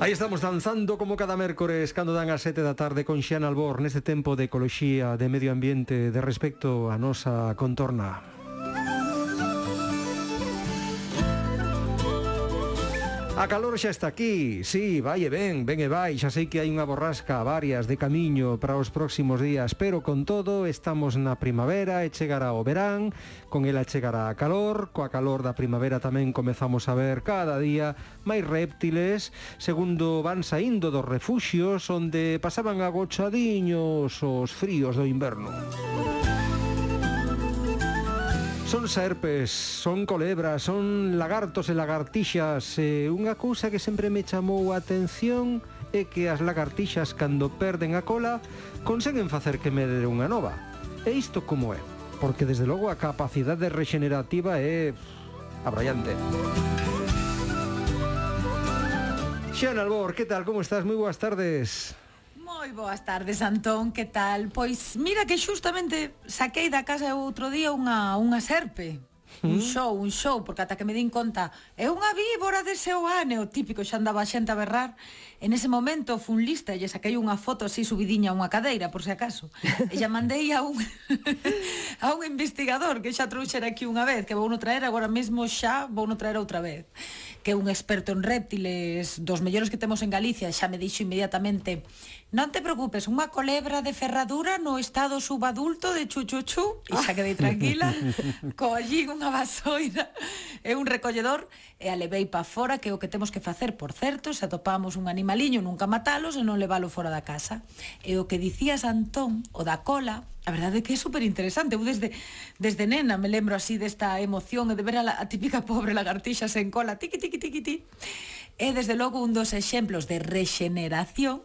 Aí estamos danzando como cada mércores cando dan as sete da tarde con Xian Albor neste tempo de ecoloxía, de medio ambiente, de respecto a nosa contorna. A calor xa está aquí, sí, vai e ben, ben e vai, xa sei que hai unha borrasca varias de camiño para os próximos días, pero con todo estamos na primavera e chegará o verán, con ela chegará a calor, coa calor da primavera tamén comezamos a ver cada día máis réptiles, segundo van saindo dos refuxios onde pasaban agochadiños os fríos do inverno. Son serpes, son colebras, son lagartos e lagartixas e Unha cousa que sempre me chamou a atención é que as lagartixas cando perden a cola conseguen facer que medre unha nova E isto como é? Porque desde logo a capacidade regenerativa é abrallante Xan Albor, que tal, como estás? Moi boas tardes Moi boas tardes, Antón, que tal? Pois mira que xustamente saquei da casa outro día unha, unha serpe un show, un show, porque ata que me din conta, é unha víbora de Seoane, o típico xa andaba xente a berrar. En ese momento fun lista e saquei unha foto así subidiña a unha cadeira, por se acaso. E xa mandei a un a un investigador que xa trouxera aquí unha vez, que vou no traer agora mesmo xa, vou no traer outra vez, que é un experto en réptiles dos mellores que temos en Galicia, xa me dixo inmediatamente Non te preocupes, unha colebra de ferradura no estado subadulto de chuchuchu, e xa quedei tranquila, collí unha vasoira e un recolledor e a levei pa fora, que é o que temos que facer, por certo, se atopamos un animaliño, nunca matalos e non levalo fora da casa. E o que dicías, Antón, o da cola, a verdade é que é super interesante. Eu desde, desde nena me lembro así desta emoción e de ver a, la, a típica pobre lagartixa sen cola, tiqui, tiqui, tiqui, ti. É desde logo un dos exemplos de rexeneración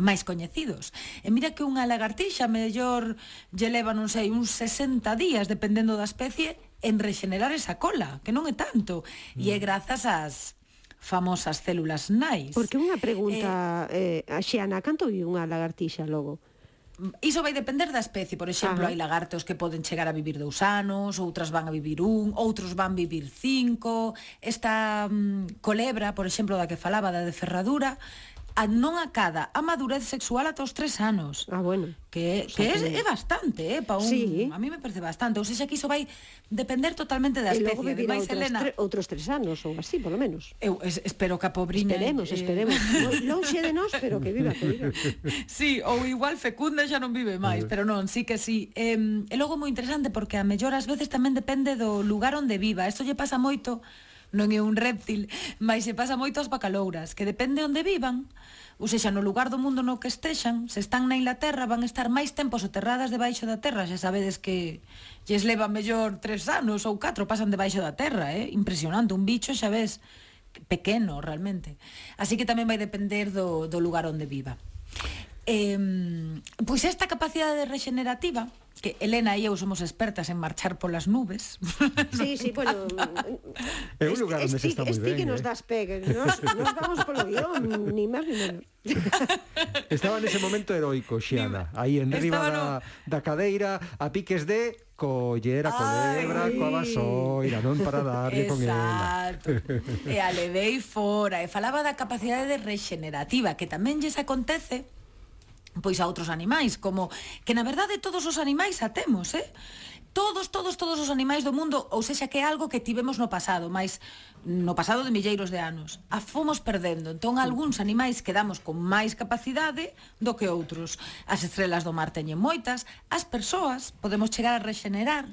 máis coñecidos. E mira que unha lagartixa mellor lle leva, non sei, uns 60 días, dependendo da especie, en rexenerar esa cola, que non é tanto. Mm. E é mm. grazas ás famosas células nais. Porque unha pregunta, eh, eh, Xiana, canto vive unha lagartixa logo? Iso vai depender da especie, por exemplo, Ajá. hai lagartos que poden chegar a vivir dous anos, outras van a vivir un, outros van vivir cinco. Esta um, colebra, por exemplo, da que falaba da de ferradura, a non acada a madurez sexual ata os tres anos. Ah, bueno. Que, que é, é bastante, eh, pa un, sí. a mí me parece bastante. Ou seja, que iso vai depender totalmente da especie. E logo vivirá Ademais, outros, Elena... tre, outros tres anos ou así, polo menos. Eu es, espero que a pobrina... Esperemos, eh... esperemos. non, non xe de nós, pero que viva, que viva. Sí, ou igual fecunda xa non vive máis, pero non, sí que sí. Eh, e logo moi interesante porque a mellor ás veces tamén depende do lugar onde viva. Isto lle pasa moito non é un réptil, mas se pasa moito ás bacalouras, que depende onde vivan, ou sexa, no lugar do mundo no que estexan, se están na Inglaterra, van estar máis tempo soterradas debaixo da terra, xa sabedes que lles leva mellor tres anos ou catro, pasan debaixo da terra, eh? impresionante, un bicho xa ves pequeno realmente. Así que tamén vai depender do, do lugar onde viva. Eh, pois esta capacidade regenerativa que Elena e eu somos expertas en marchar polas nubes. Sí, sí, bueno, é un lugar onde se está moi ben. que nos eh. das pegue, nos, nos vamos polo guión, ni máis ni menos. Estaba nese momento heroico, Xiana, aí en riba no... da, da cadeira, a piques de coller a colebra coa vasoira, non para darlle con ela. e a levei fora, e falaba da capacidade regenerativa, que tamén lles acontece pois a outros animais, como que na verdade todos os animais a temos, eh? Todos, todos, todos os animais do mundo, ou sexa que é algo que tivemos no pasado, mas no pasado de milleiros de anos, a fomos perdendo. Entón, algúns animais quedamos con máis capacidade do que outros. As estrelas do mar teñen moitas, as persoas podemos chegar a rexenerar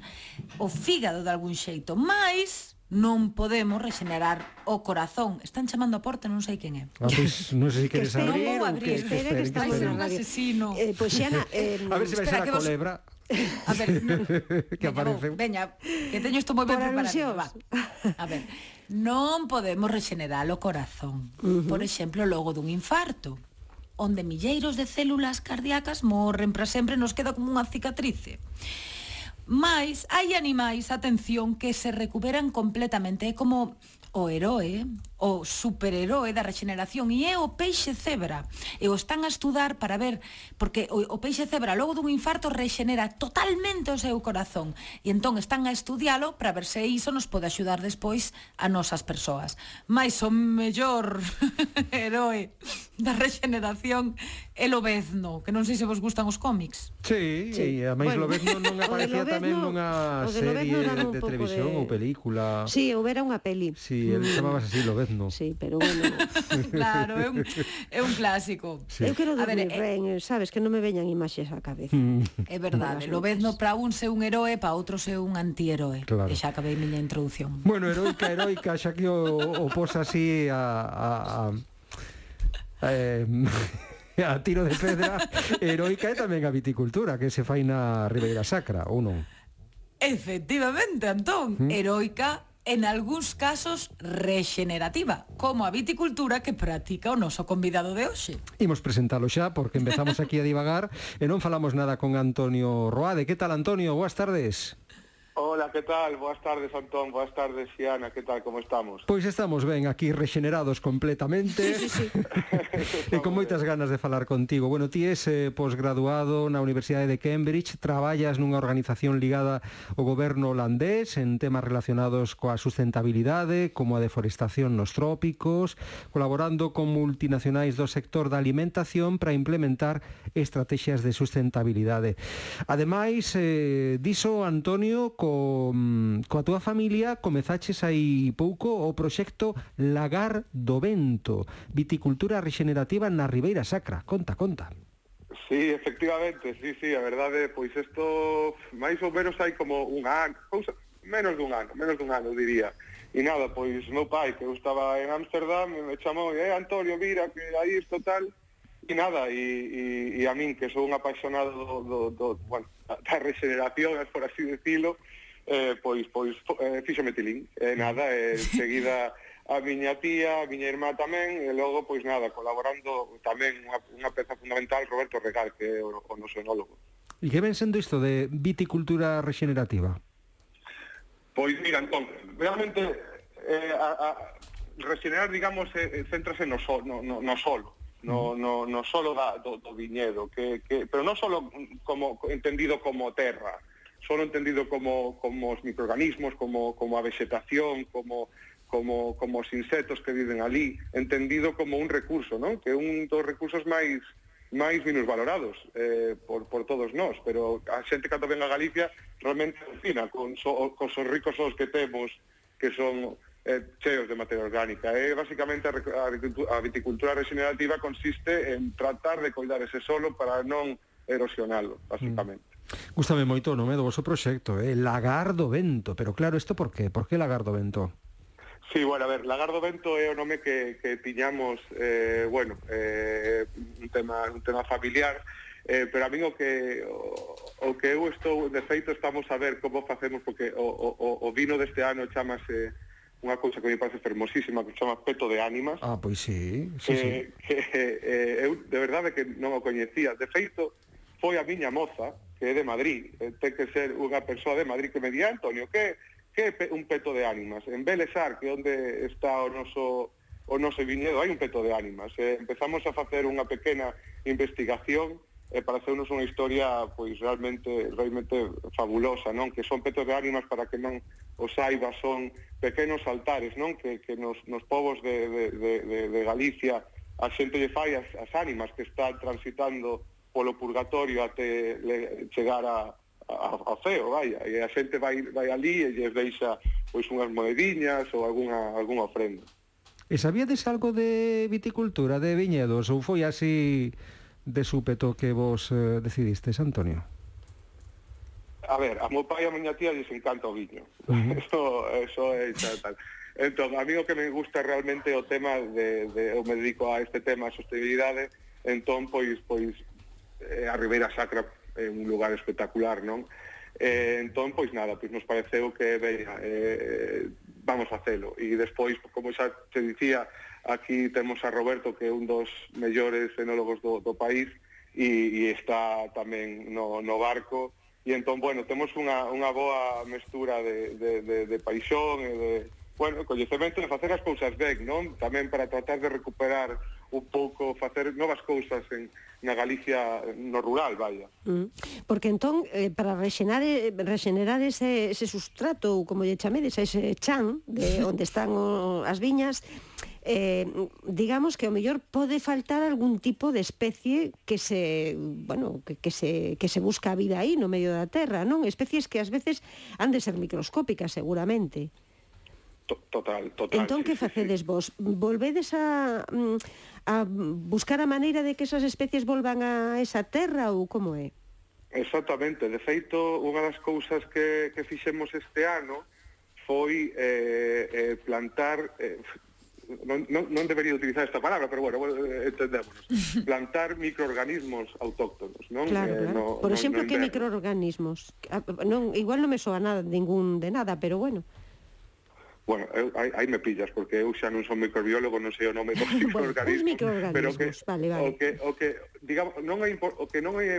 o fígado de algún xeito, máis non podemos regenerar o corazón. Están chamando a porta, non sei quen é. Ah, pois, non sei se queres abrir. Non vou abrir, que, espera, que, que, que, que, que, asesino. Eh, pois, Xana, eh, a ver se vai ser a colebra. Vos... A ver, no. que aparece. Veña, que teño isto moi ben preparado. Va. A ver, non podemos regenerar o corazón. Uh -huh. Por exemplo, logo dun infarto onde milleiros de células cardíacas morren para sempre, nos queda como unha cicatrice. Mas hai animais, atención, que se recuperan completamente, é como o heroe, o superheroe da rexeneración e é o peixe cebra e o están a estudar para ver porque o, o peixe cebra logo dun infarto rexenera totalmente o seu corazón e entón están a estudialo para ver se iso nos pode axudar despois a nosas persoas mais o mellor heroe da rexeneración é Lobezno, que non sei se vos gustan os cómics. Sí, sí. e a máis bueno. Lobezno non aparecía Lobezno, tamén nunha serie de, de televisión de... ou película. Sí, houbera unha peli. Sí, el chamabas así Lobezno no. Sí, pero bueno. claro, é un, é un clásico. Sí. Eu quero dormir ver, ben, eh, sabes, que non me veñan imaxes á cabeza. Mm. É verdade, lo vez no para un ser un heroe, para outro ser un antiheroe. Claro. E xa acabei miña introducción. Bueno, heroica, heroica, xa que o, o pos así a... a, a eh, a tiro de pedra heroica e tamén a viticultura que se fai na Ribeira Sacra, ou non? Efectivamente, Antón, mm. heroica en algúns casos rexenerativa, como a viticultura que practica o noso convidado de hoxe. Imos presentalo xa porque empezamos aquí a divagar e non falamos nada con Antonio Roade. Que tal Antonio? Boas tardes. Hola, que tal? Boas tardes, Antón, boas tardes, Xiana, que tal, como estamos? Pois estamos ben, aquí rexenerados completamente sí, sí, sí. e con moitas ganas de falar contigo. Bueno, ti és eh, posgraduado na Universidade de Cambridge, traballas nunha organización ligada ao goberno holandés en temas relacionados coa sustentabilidade, como a deforestación nos trópicos, colaborando con multinacionais do sector da alimentación para implementar estrategias de sustentabilidade. Ademais, eh, diso Antonio, co Mm, coa túa familia comezaches aí pouco o proxecto Lagar do Vento, viticultura regenerativa na Ribeira Sacra. Conta, conta. Sí, efectivamente, sí, sí, a verdade, pois isto máis ou menos hai como un ano, cousa, menos dun ano, menos dun ano, diría. E nada, pois meu pai, que eu estaba en Amsterdam, me chamou, eh, Antonio, mira, que aí isto tal, e nada, e, e, e a min, que sou un apaixonado do, do, do bueno, da regeneración, por así decirlo, eh, pois, pois eh, fíxome tilín, eh, nada, eh, seguida a miña tía, a miña irmá tamén, e logo, pois nada, colaborando tamén unha, unha peza fundamental, Roberto Regal, que é o, o noso enólogo. E que ven sendo isto de viticultura regenerativa? Pois mira, entón, realmente eh, a, a regenerar, digamos, eh, céntrase no, so, no, no, no solo, no, no, no solo da, do, do viñedo, que, que, pero non solo como, entendido como terra, solo entendido como, como os microorganismos, como, como a vegetación, como, como, como os insectos que viven ali, entendido como un recurso, non? que é un dos recursos máis máis minusvalorados eh, por, por todos nós, pero a xente cando ven a Galicia realmente alucina con, so, con os ricos os que temos que son eh, cheos de materia orgánica. E, eh, basicamente, a, a viticultura regenerativa consiste en tratar de cuidar ese solo para non erosionalo, basicamente. Mm. Gústame moito o nome do vosso proxecto, eh? Lagardo Vento, pero claro, isto por qué? Por que Lagardo Vento? Sí, bueno, a ver, Lagardo Vento é o nome que, que tiñamos, eh, bueno, eh, un, tema, un tema familiar, eh, pero a mí o que o, o que eu estou de feito estamos a ver como facemos porque o, o, o vino deste ano chamase unha cousa que me parece fermosísima que chama Peto de Ánimas ah, pois sí, sí, eh, sí. que eh, eh, eu de verdade que non o coñecía de feito foi a miña moza que é de Madrid. Ten que ser unha persoa de Madrid que me di, Antonio, que, que é un peto de ánimas? En Belesar, que onde está o noso o noso viñedo, hai un peto de ánimas. Eh, empezamos a facer unha pequena investigación eh, para hacernos unha historia pois realmente realmente fabulosa, non? Que son petos de ánimas para que non os saiba, son pequenos altares, non? Que, que nos, nos povos de, de, de, de Galicia a xente lle fai as, as ánimas que está transitando polo purgatorio até le, chegar a, a, a feo, vai, e a xente vai, vai ali e lles deixa pois unhas moediñas ou algunha, algunha ofrenda. E sabíades algo de viticultura, de viñedos, ou foi así de súpeto que vos eh, decidistes, Antonio? A ver, a meu pai e a miña tía lles encanta o viño. Uh -huh. eso, eso é tal, tal. Entón, a mí o que me gusta realmente o tema de, de eu me dedico a este tema a sostenibilidade, entón pois pois eh, a Ribeira Sacra é eh, un lugar espectacular, non? Eh, entón, pois nada, pois nos pareceu que, veña, eh, vamos a facelo. E despois, como xa te dicía, aquí temos a Roberto, que é un dos mellores enólogos do, do país, e, e está tamén no, no barco, e entón, bueno, temos unha, unha boa mestura de, de, de, de paixón e de, bueno, coñecemento de facer as cousas ben, non? Tamén para tratar de recuperar un pouco facer novas cousas en, na Galicia no rural, vaya. Mm. Porque entón, eh, para rexenar, rexenerar ese, ese sustrato, ou como lle chamedes, ese chan de onde están o, as viñas, eh, digamos que o mellor pode faltar algún tipo de especie que se, bueno, que, que, se, que se busca a vida aí no medio da terra, non? Especies que ás veces han de ser microscópicas, seguramente total, total. Entón, sí, que facedes sí, vos? Volvedes a, mm, a buscar a maneira de que esas especies volvan a esa terra ou como é? Exactamente, de feito, unha das cousas que, que fixemos este ano foi eh, eh, plantar, eh, non, non, non debería utilizar esta palabra, pero bueno, eh, entendémonos, plantar microorganismos autóctonos. Non? Claro, eh, claro. No, Por exemplo, non, que microorganismos? Ah, non, igual non me soa nada, ningún de nada, pero bueno. Bueno, eu, aí, aí me pillas, porque eu xa non son microbiólogo, non sei o nome dos bueno, microorganismos, pero que, vale, vale. o que, o que, digamos, non é, o que non é,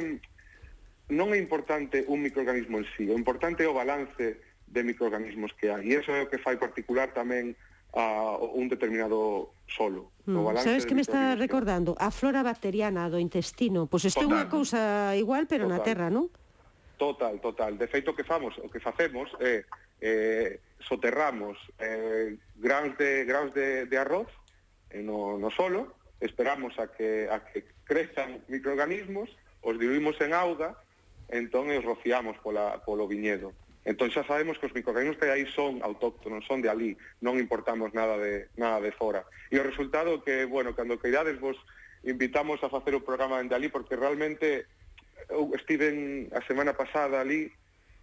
non é importante un microorganismo en sí, o importante é o balance de microorganismos que hai, e iso é o que fai particular tamén a un determinado solo. Mm, balance sabes que me está recordando? A flora bacteriana do intestino, pois isto é unha cousa igual, pero total. na terra, non? Total, total. De feito, o que famos, o que facemos é... Eh, eh soterramos eh, grans de graus de, de arroz eh, no, no solo, esperamos a que, a que crezan microorganismos, os diluímos en auga, entón os rociamos pola, polo viñedo. Entón xa sabemos que os microorganismos que aí son autóctonos, son de ali, non importamos nada de nada de fora. E o resultado que, bueno, cando queirades vos invitamos a facer o programa de ali porque realmente eu estiven a semana pasada ali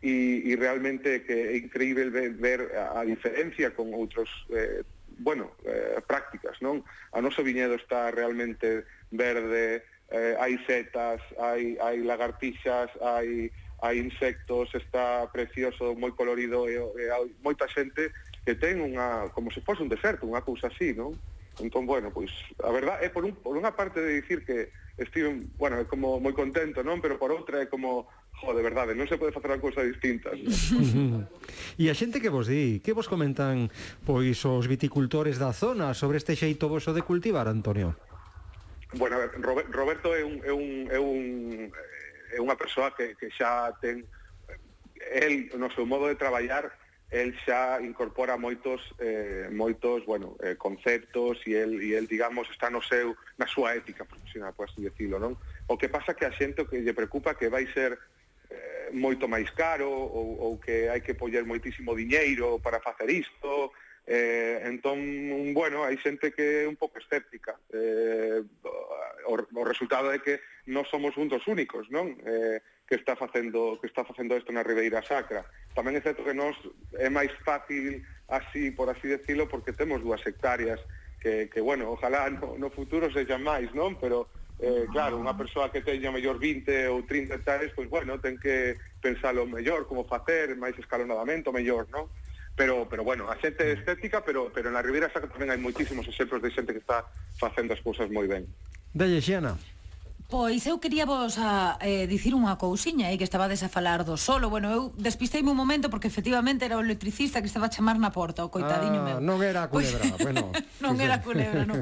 y, y realmente que é increíble ver, ver a, a diferencia con outros eh, bueno, eh, prácticas, non? A noso viñedo está realmente verde, eh, hai setas, hai, hai lagartixas, hai, hai insectos, está precioso, moi colorido, e, e hai moita xente que ten unha, como se fose un deserto, unha cousa así, non? Entón, bueno, pois, a verdad é por, un, por unha parte de dicir que estive, bueno, é como moi contento, non? Pero por outra é como jo, de verdade, non se pode facer a cousa distinta. e a xente que vos di, que vos comentan pois os viticultores da zona sobre este xeito voso de cultivar, Antonio? Bueno, a ver, Roberto é un, é un, é un eh, é unha persoa que, que xa ten el no seu modo de traballar el xa incorpora moitos eh, moitos, bueno, eh, conceptos e el, e el, digamos, está no seu na súa ética profesional, por así decirlo, non? O que pasa que a xente que lle preocupa que vai ser moito máis caro ou, ou que hai que poller moitísimo diñeiro para facer isto. Eh, entón, bueno, hai xente que é un pouco escéptica. Eh, o, o resultado é que non somos un dos únicos non? Eh, que está facendo que está facendo isto na Ribeira Sacra. Tamén é certo que nos é máis fácil así, por así decirlo, porque temos dúas hectáreas que, que bueno, ojalá no, no futuro sexan máis, non? Pero eh, claro, unha persoa que teña mellor 20 ou 30 hectáreas, pois bueno, ten que pensalo mellor, como facer, máis escalonadamento, mellor, non? Pero, pero bueno, a xente é escéptica, pero, pero na Ribeira Sacra tamén hai moitísimos exemplos de xente que está facendo as cousas moi ben. Dalle, Xiana. Pois eu quería vos a, eh, dicir unha cousiña aí eh, que estabades a falar do solo. Bueno, eu despisteime un momento porque efectivamente era o electricista que estaba a chamar na porta, o coitadiño ah, meu. Non era a pois culebra, pois, bueno. non era a culebra, non.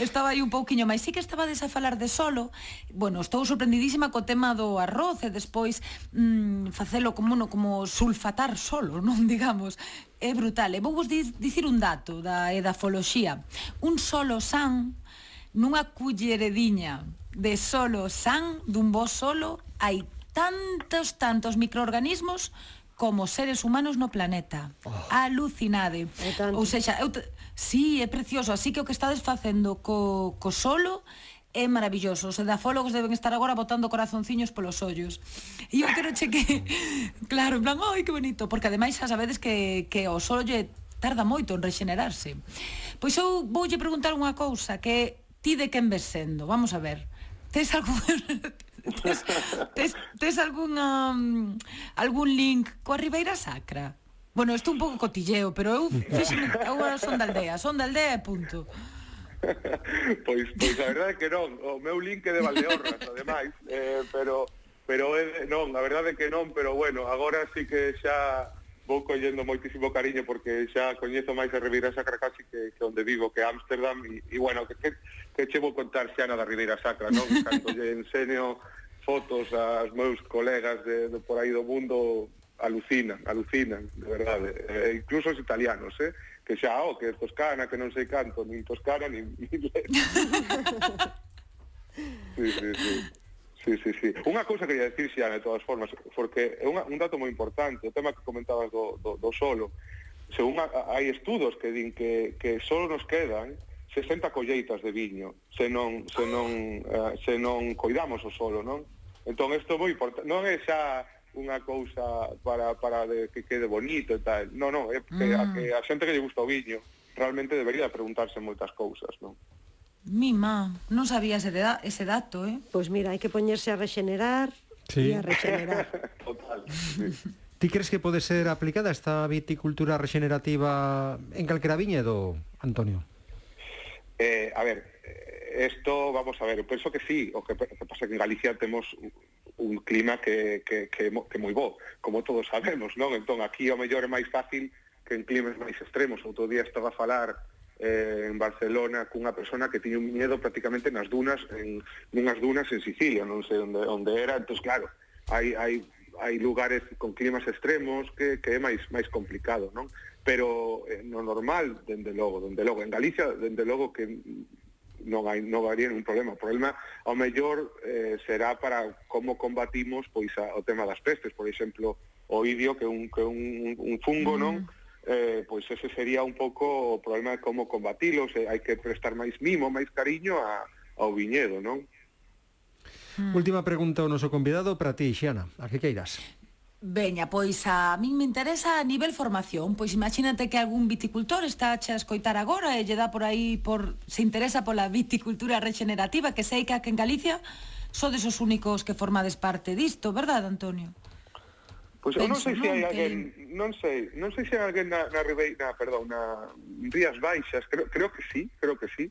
Estaba aí un pouquiño, mas sí que estabades a falar de solo. Bueno, estou sorprendidísima co tema do arroz e despois mm, facelo como, no, como sulfatar solo, non digamos é brutal. E vou vos dicir un dato da edafoloxía. Un solo san nunha cullerediña de solo san dun bo solo hai tantos, tantos microorganismos como seres humanos no planeta. Oh. Alucinade. Ou sexa, eu te... sí, é precioso, así que o que estades facendo co, co solo é maravilloso. Os edafólogos deben estar agora botando corazonciños polos ollos. E eu quero che que... Claro, en plan, ai, que bonito. Porque ademais xa sabedes que, que o solo lle tarda moito en rexenerarse. Pois eu voulle preguntar unha cousa que ti de quen ves sendo? Vamos a ver tes algún tes, tes, tes alguna um, algún link coa Ribeira Sacra? Bueno, isto un pouco cotilleo, pero eu fíxeme, agora son da aldea, son da aldea e punto. pois, pois a verdade é que non, o meu link é de Valdeorras, ademais, eh, pero pero eh, non, a verdade é que non, pero bueno, agora sí que xa vou collendo moitísimo cariño porque xa coñezo máis a Ribeira Sacra casi que, que onde vivo, que Ámsterdam e, e bueno, que, que, que che vou contar xa na da Ribeira Sacra, non? Cando lle enseño fotos aos meus colegas de, de por aí do mundo alucinan, alucinan, de verdade. Eh, incluso os italianos, eh? Que xa, oh, que Toscana, que non sei canto, nin Toscana, nin... sí, sí, sí. Sí, sí, sí. Unha cousa que dicir, xa, de todas formas, porque é unha, un dato moi importante, o tema que comentabas do, do, do solo. Según a, hai estudos que din que, que solo nos quedan 60 colleitas de viño, se non, se non, uh, se non coidamos o solo, non? Entón, isto é moi importante. Non é xa unha cousa para, para de, que quede bonito e tal. Non, non, é que, mm. a, que a xente que lle gusta o viño realmente debería preguntarse moitas cousas, non? Mi non sabía ese, da, ese dato, eh? Pois pues mira, hai que poñerse a rexenerar sí. e a rexenerar. Total. Ti crees que pode ser aplicada esta viticultura rexenerativa en calquera viñedo, Antonio? Eh, a ver, eh, esto, vamos a ver, eu penso que sí, o que, que pasa que en Galicia temos un clima que, que, que, que moi bo, como todos sabemos, non? Entón, aquí o mellor é máis fácil que en climas máis extremos. Outro día estaba a falar eh, en Barcelona cunha persona que tiña un viñedo prácticamente nas dunas, en, nunhas dunas en Sicilia, non sei onde, onde era, entón claro, hai, hai, hai lugares con climas extremos que, que é máis máis complicado, non? Pero eh, no normal, dende logo, dende logo, en Galicia, dende logo que non hai non varía un problema. O problema ao mellor eh, será para como combatimos pois a, o tema das pestes, por exemplo, o idio que un que un, un fungo, mm. non? eh, pois ese sería un pouco o problema de como combatilos, eh, hai que prestar máis mimo, máis cariño a, ao viñedo, non? Mm. Última pregunta ao noso convidado para ti, Xiana, a que queiras? Veña, pois a min me interesa a nivel formación, pois imagínate que algún viticultor está a escoitar agora e lle dá por aí por se interesa pola viticultura regenerativa, que sei que aquí en Galicia sodes os únicos que formades parte disto, verdad, Antonio? Pois eu non sei se hai alguén, non sei, non sei se hai alguén na, na Ribeira, perdón, na Rías Baixas, creo, creo que sí, creo que sí.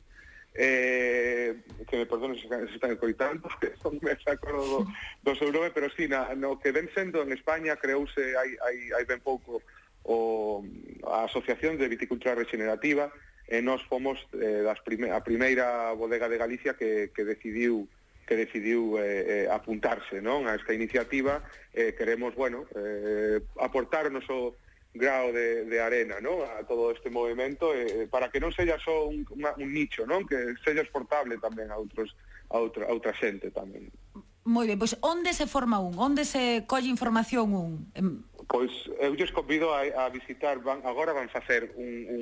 Eh, que me perdono se, se están coitando, que non me acordo do, do seu nome, pero sí, na, no que ven sendo en España creouse hai, hai, hai ben pouco o, a Asociación de Viticultura Regenerativa e nós fomos eh, das prime, a primeira bodega de Galicia que, que decidiu que decidiu eh, eh, apuntarse non a esta iniciativa eh, queremos bueno eh, aportar o noso grao de, de arena non? a todo este movimento eh, para que non sella só un, una, un nicho non que sella exportable tamén a outros a outra, a outra xente tamén Moi ben, pois onde se forma un? Onde se colle información un? Pois eu lles convido a, a visitar, van, agora van facer un, un,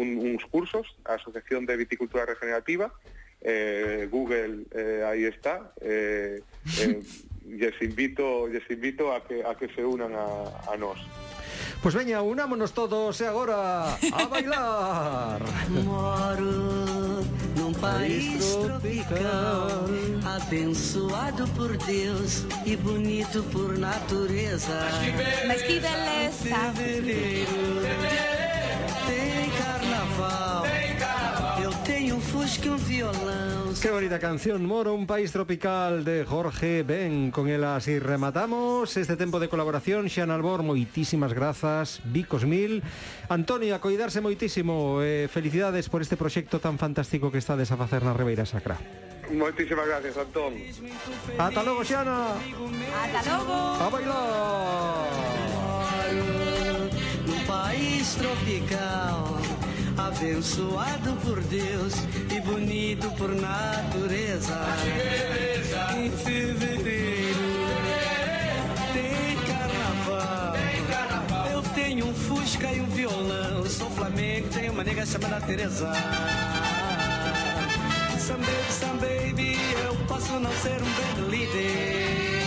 un, uns cursos, a Asociación de Viticultura Regenerativa, eh, Google eh, aí está. Eh, eh, les invito les invito a que, a que se unan a, a nós Pois pues veña, unámonos todos e agora a bailar. Moro num país tropical Abençoado por Deus e bonito por natureza. Mas que beleza que un violão. Qué bonita canción, Moro, un país tropical de Jorge Ben. Con el así rematamos este tempo de colaboración. Xan Albor, moitísimas grazas. Vicos mil. Antonio, a coidarse moitísimo. Eh, felicidades por este proxecto tan fantástico que estades a facer na Ribeira Sacra. Moitísimas gracias, Antón. Ata logo, Xana. Ata logo. A bailar. Un país tropical. Abençoado por Deus e bonito por natureza. Em fevereiro tem carnaval. Eu tenho um fusca e um violão. Sou flamengo, tenho uma nega chamada Teresa. Some baby, some baby, eu posso não ser um band líder.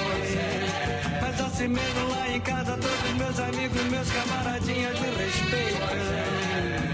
Mas assim mesmo lá em casa, todos meus amigos, meus camaradinhas me respeitam.